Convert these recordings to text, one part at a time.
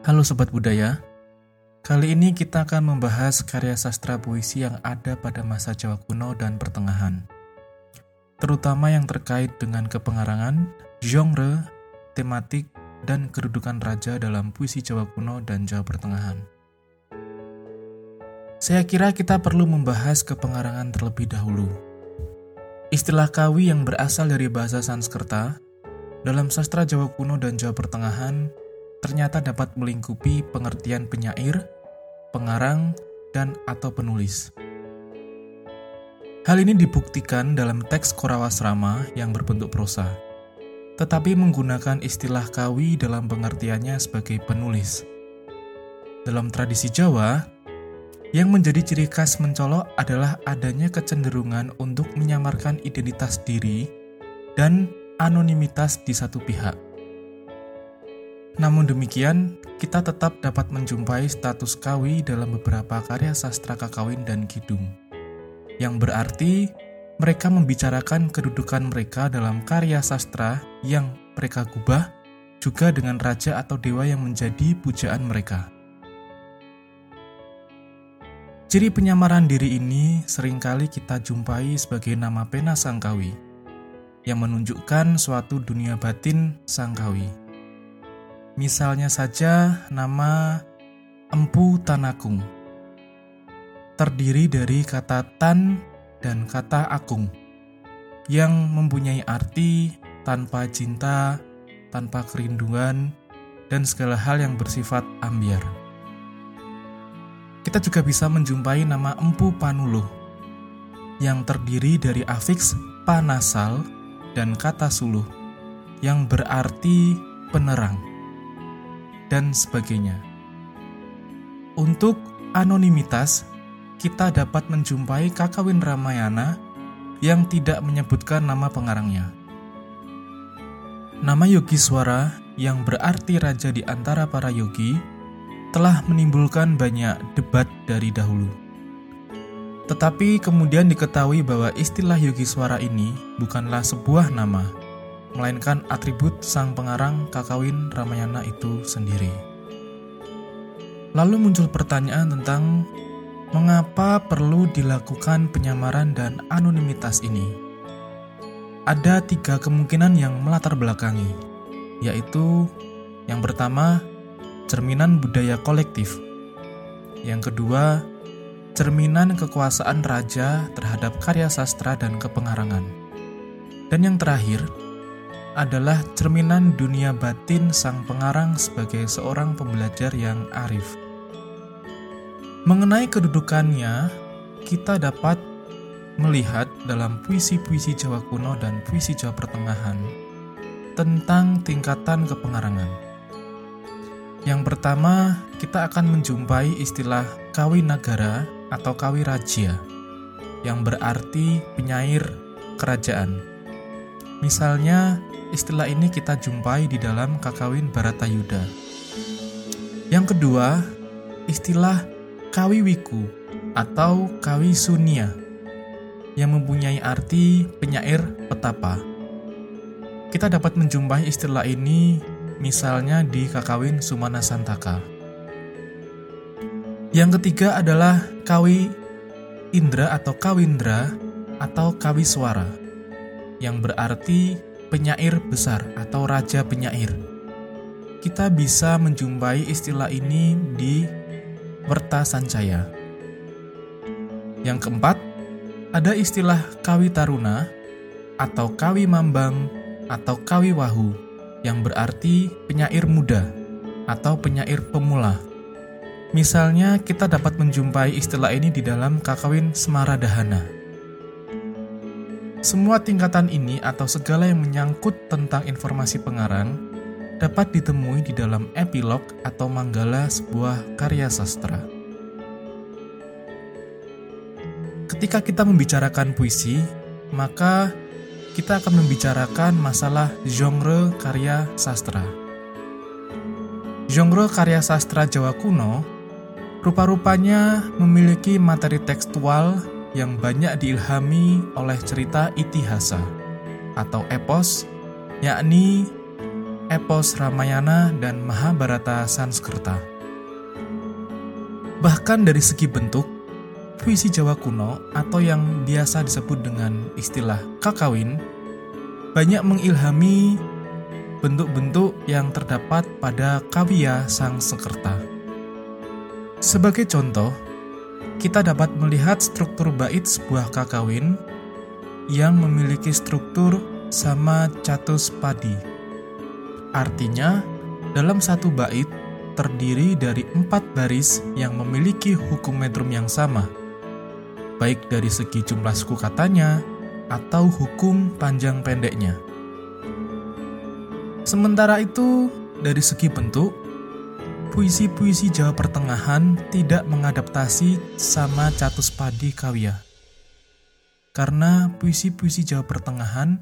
Halo Sobat Budaya, kali ini kita akan membahas karya sastra puisi yang ada pada masa Jawa kuno dan pertengahan. Terutama yang terkait dengan kepengarangan, genre, tematik, dan kedudukan raja dalam puisi Jawa kuno dan Jawa pertengahan. Saya kira kita perlu membahas kepengarangan terlebih dahulu. Istilah kawi yang berasal dari bahasa Sanskerta dalam sastra Jawa kuno dan Jawa pertengahan ternyata dapat melingkupi pengertian penyair, pengarang, dan atau penulis. Hal ini dibuktikan dalam teks Korawasrama yang berbentuk prosa, tetapi menggunakan istilah kawi dalam pengertiannya sebagai penulis. Dalam tradisi Jawa, yang menjadi ciri khas mencolok adalah adanya kecenderungan untuk menyamarkan identitas diri dan anonimitas di satu pihak. Namun demikian, kita tetap dapat menjumpai status kawi dalam beberapa karya sastra kakawin dan kidung. Yang berarti, mereka membicarakan kedudukan mereka dalam karya sastra yang mereka gubah juga dengan raja atau dewa yang menjadi pujaan mereka. Ciri penyamaran diri ini sering kali kita jumpai sebagai nama pena Sangkawi, yang menunjukkan suatu dunia batin Sangkawi. Misalnya saja nama Empu Tanakung. Terdiri dari kata tan dan kata akung yang mempunyai arti tanpa cinta, tanpa kerinduan, dan segala hal yang bersifat ambiar. Kita juga bisa menjumpai nama Empu Panuluh yang terdiri dari afiks panasal dan kata suluh yang berarti penerang dan sebagainya. Untuk anonimitas, kita dapat menjumpai Kakawin Ramayana yang tidak menyebutkan nama pengarangnya. Nama Yogi Swara yang berarti raja di antara para yogi telah menimbulkan banyak debat dari dahulu. Tetapi kemudian diketahui bahwa istilah Yogi Swara ini bukanlah sebuah nama, melainkan atribut sang pengarang Kakawin Ramayana itu sendiri. Lalu muncul pertanyaan tentang mengapa perlu dilakukan penyamaran dan anonimitas ini. Ada tiga kemungkinan yang melatar belakangi, yaitu yang pertama, cerminan budaya kolektif. Yang kedua, cerminan kekuasaan raja terhadap karya sastra dan kepengarangan. Dan yang terakhir, adalah cerminan dunia batin sang pengarang sebagai seorang pembelajar yang arif. Mengenai kedudukannya, kita dapat melihat dalam puisi-puisi Jawa kuno dan puisi Jawa pertengahan tentang tingkatan kepengarangan. Yang pertama, kita akan menjumpai istilah kawi nagara atau kawi raja yang berarti penyair kerajaan. Misalnya, Istilah ini kita jumpai di dalam Kakawin Baratayuda. Yang kedua, istilah Kawiwiku atau Kawi Sunia yang mempunyai arti penyair petapa. Kita dapat menjumpai istilah ini misalnya di Kakawin Sumana Santaka. Yang ketiga adalah Kawi Indra atau Kawindra atau Kawi Suara yang berarti penyair besar atau raja penyair. Kita bisa menjumpai istilah ini di Werta Sancaya. Yang keempat, ada istilah kawi taruna atau kawi mambang atau kawi wahu yang berarti penyair muda atau penyair pemula. Misalnya kita dapat menjumpai istilah ini di dalam Kakawin Semaradahana. Semua tingkatan ini atau segala yang menyangkut tentang informasi pengarang dapat ditemui di dalam epilog atau manggala sebuah karya sastra. Ketika kita membicarakan puisi, maka kita akan membicarakan masalah genre karya sastra. Genre karya sastra Jawa kuno rupa-rupanya memiliki materi tekstual yang banyak diilhami oleh cerita itihasa atau epos, yakni epos Ramayana dan Mahabharata Sanskerta. Bahkan dari segi bentuk, puisi Jawa kuno atau yang biasa disebut dengan istilah kakawin banyak mengilhami bentuk-bentuk yang terdapat pada Kawia Sang Sekerta. Sebagai contoh, kita dapat melihat struktur bait sebuah kakawin yang memiliki struktur sama catus padi. Artinya, dalam satu bait terdiri dari empat baris yang memiliki hukum metrum yang sama, baik dari segi jumlah suku katanya atau hukum panjang pendeknya. Sementara itu, dari segi bentuk, puisi-puisi Jawa Pertengahan tidak mengadaptasi sama catus padi kawya. Karena puisi-puisi Jawa Pertengahan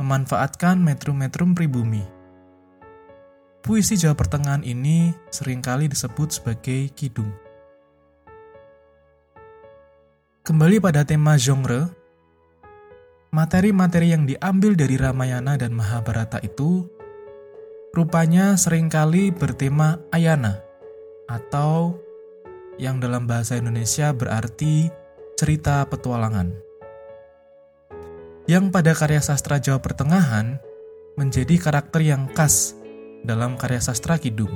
memanfaatkan metrum-metrum pribumi. Puisi Jawa Pertengahan ini sering kali disebut sebagai kidung. Kembali pada tema genre, materi-materi yang diambil dari Ramayana dan Mahabharata itu rupanya sering kali bertema ayana atau yang dalam bahasa Indonesia berarti cerita petualangan. Yang pada karya sastra Jawa Pertengahan menjadi karakter yang khas dalam karya sastra Kidung.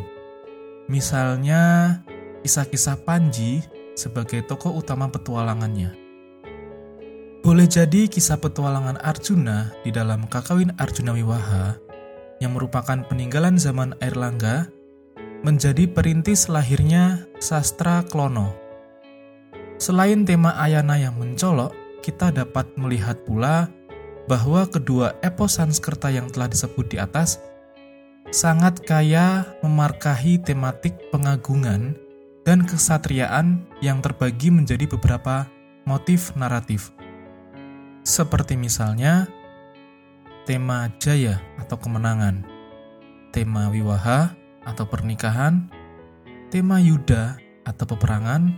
Misalnya kisah-kisah Panji sebagai tokoh utama petualangannya. Boleh jadi kisah petualangan Arjuna di dalam Kakawin Arjuna Wiwaha yang merupakan peninggalan zaman Airlangga, menjadi perintis lahirnya sastra Klono. Selain tema Ayana yang mencolok, kita dapat melihat pula bahwa kedua epos Sanskerta yang telah disebut di atas sangat kaya memarkahi tematik pengagungan dan kesatriaan yang terbagi menjadi beberapa motif naratif. Seperti misalnya, tema jaya atau kemenangan, tema wiwaha atau pernikahan, tema yuda atau peperangan,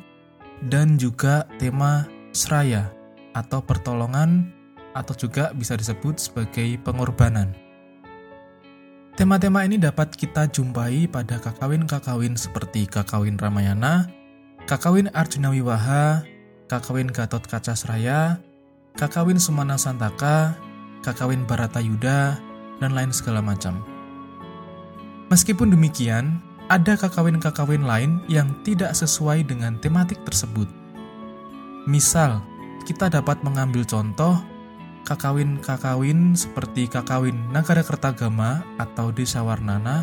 dan juga tema seraya atau pertolongan atau juga bisa disebut sebagai pengorbanan. Tema-tema ini dapat kita jumpai pada kakawin-kakawin seperti kakawin Ramayana, kakawin Arjuna Wiwaha, kakawin Gatot Kaca Seraya, kakawin Sumana Santaka, kakawin Baratayuda, dan lain segala macam. Meskipun demikian, ada kakawin-kakawin lain yang tidak sesuai dengan tematik tersebut. Misal, kita dapat mengambil contoh kakawin-kakawin seperti kakawin Nagara Kertagama atau Desa Warnana,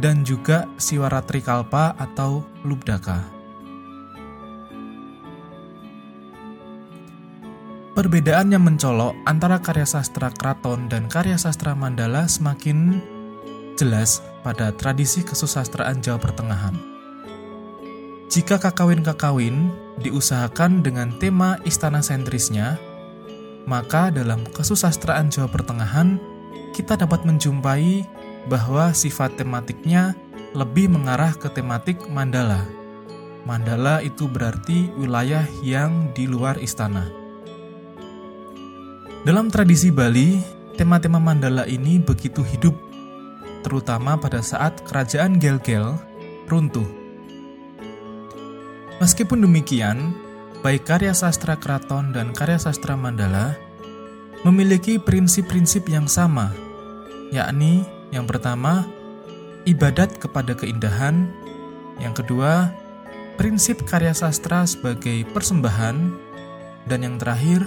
dan juga Siwaratri Kalpa atau Lubdaka. Perbedaan yang mencolok antara karya sastra keraton dan karya sastra Mandala semakin jelas pada tradisi kesusastraan Jawa Pertengahan. Jika kakawin-kakawin diusahakan dengan tema istana sentrisnya, maka dalam kesusastraan Jawa Pertengahan kita dapat menjumpai bahwa sifat tematiknya lebih mengarah ke tematik mandala. Mandala itu berarti wilayah yang di luar istana. Dalam tradisi Bali, tema-tema mandala ini begitu hidup, terutama pada saat kerajaan Gel-Gel runtuh. Meskipun demikian, baik karya sastra keraton dan karya sastra mandala memiliki prinsip-prinsip yang sama, yakni yang pertama, ibadat kepada keindahan, yang kedua, prinsip karya sastra sebagai persembahan, dan yang terakhir,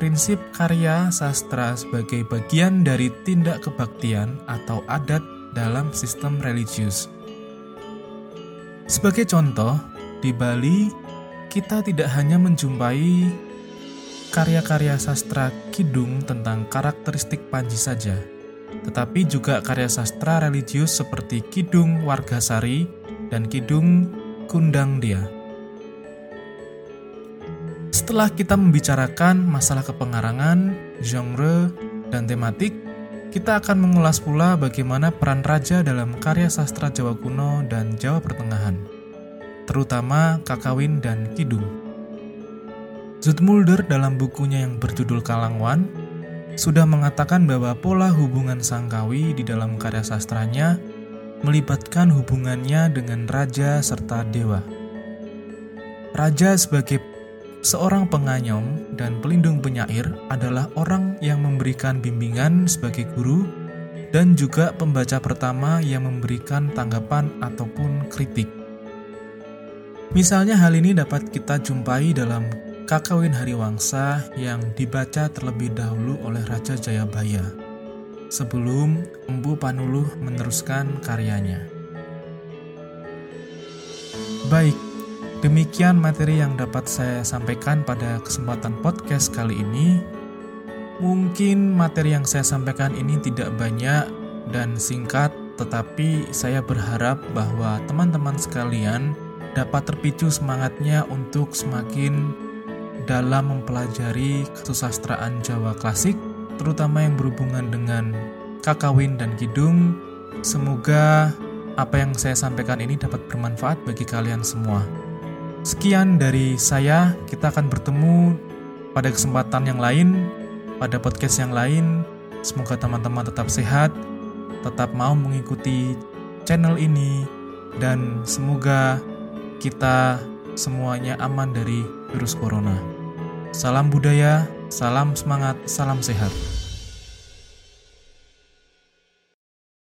prinsip karya sastra sebagai bagian dari tindak kebaktian atau adat dalam sistem religius. Sebagai contoh, di Bali kita tidak hanya menjumpai karya-karya sastra kidung tentang karakteristik Panji saja, tetapi juga karya sastra religius seperti Kidung Wargasari dan Kidung Kundang Dia. Setelah kita membicarakan masalah kepengarangan, genre, dan tematik, kita akan mengulas pula bagaimana peran raja dalam karya sastra Jawa kuno dan Jawa pertengahan, terutama Kakawin dan Kidung. Zoetmulder dalam bukunya yang berjudul Kalangwan sudah mengatakan bahwa pola hubungan Sangkawi di dalam karya sastranya melibatkan hubungannya dengan raja serta dewa. Raja sebagai seorang penganyom dan pelindung penyair adalah orang yang memberikan bimbingan sebagai guru dan juga pembaca pertama yang memberikan tanggapan ataupun kritik. Misalnya hal ini dapat kita jumpai dalam Kakawin Hariwangsa yang dibaca terlebih dahulu oleh Raja Jayabaya sebelum Empu Panuluh meneruskan karyanya. Baik, demikian materi yang dapat saya sampaikan pada kesempatan podcast kali ini. Mungkin materi yang saya sampaikan ini tidak banyak dan singkat, tetapi saya berharap bahwa teman-teman sekalian dapat terpicu semangatnya untuk semakin dalam mempelajari kesusastraan Jawa klasik, terutama yang berhubungan dengan kakawin dan kidung. Semoga apa yang saya sampaikan ini dapat bermanfaat bagi kalian semua. Sekian dari saya, kita akan bertemu pada kesempatan yang lain, pada podcast yang lain. Semoga teman-teman tetap sehat, tetap mau mengikuti channel ini, dan semoga kita semuanya aman dari virus corona. Salam budaya, salam semangat, salam sehat.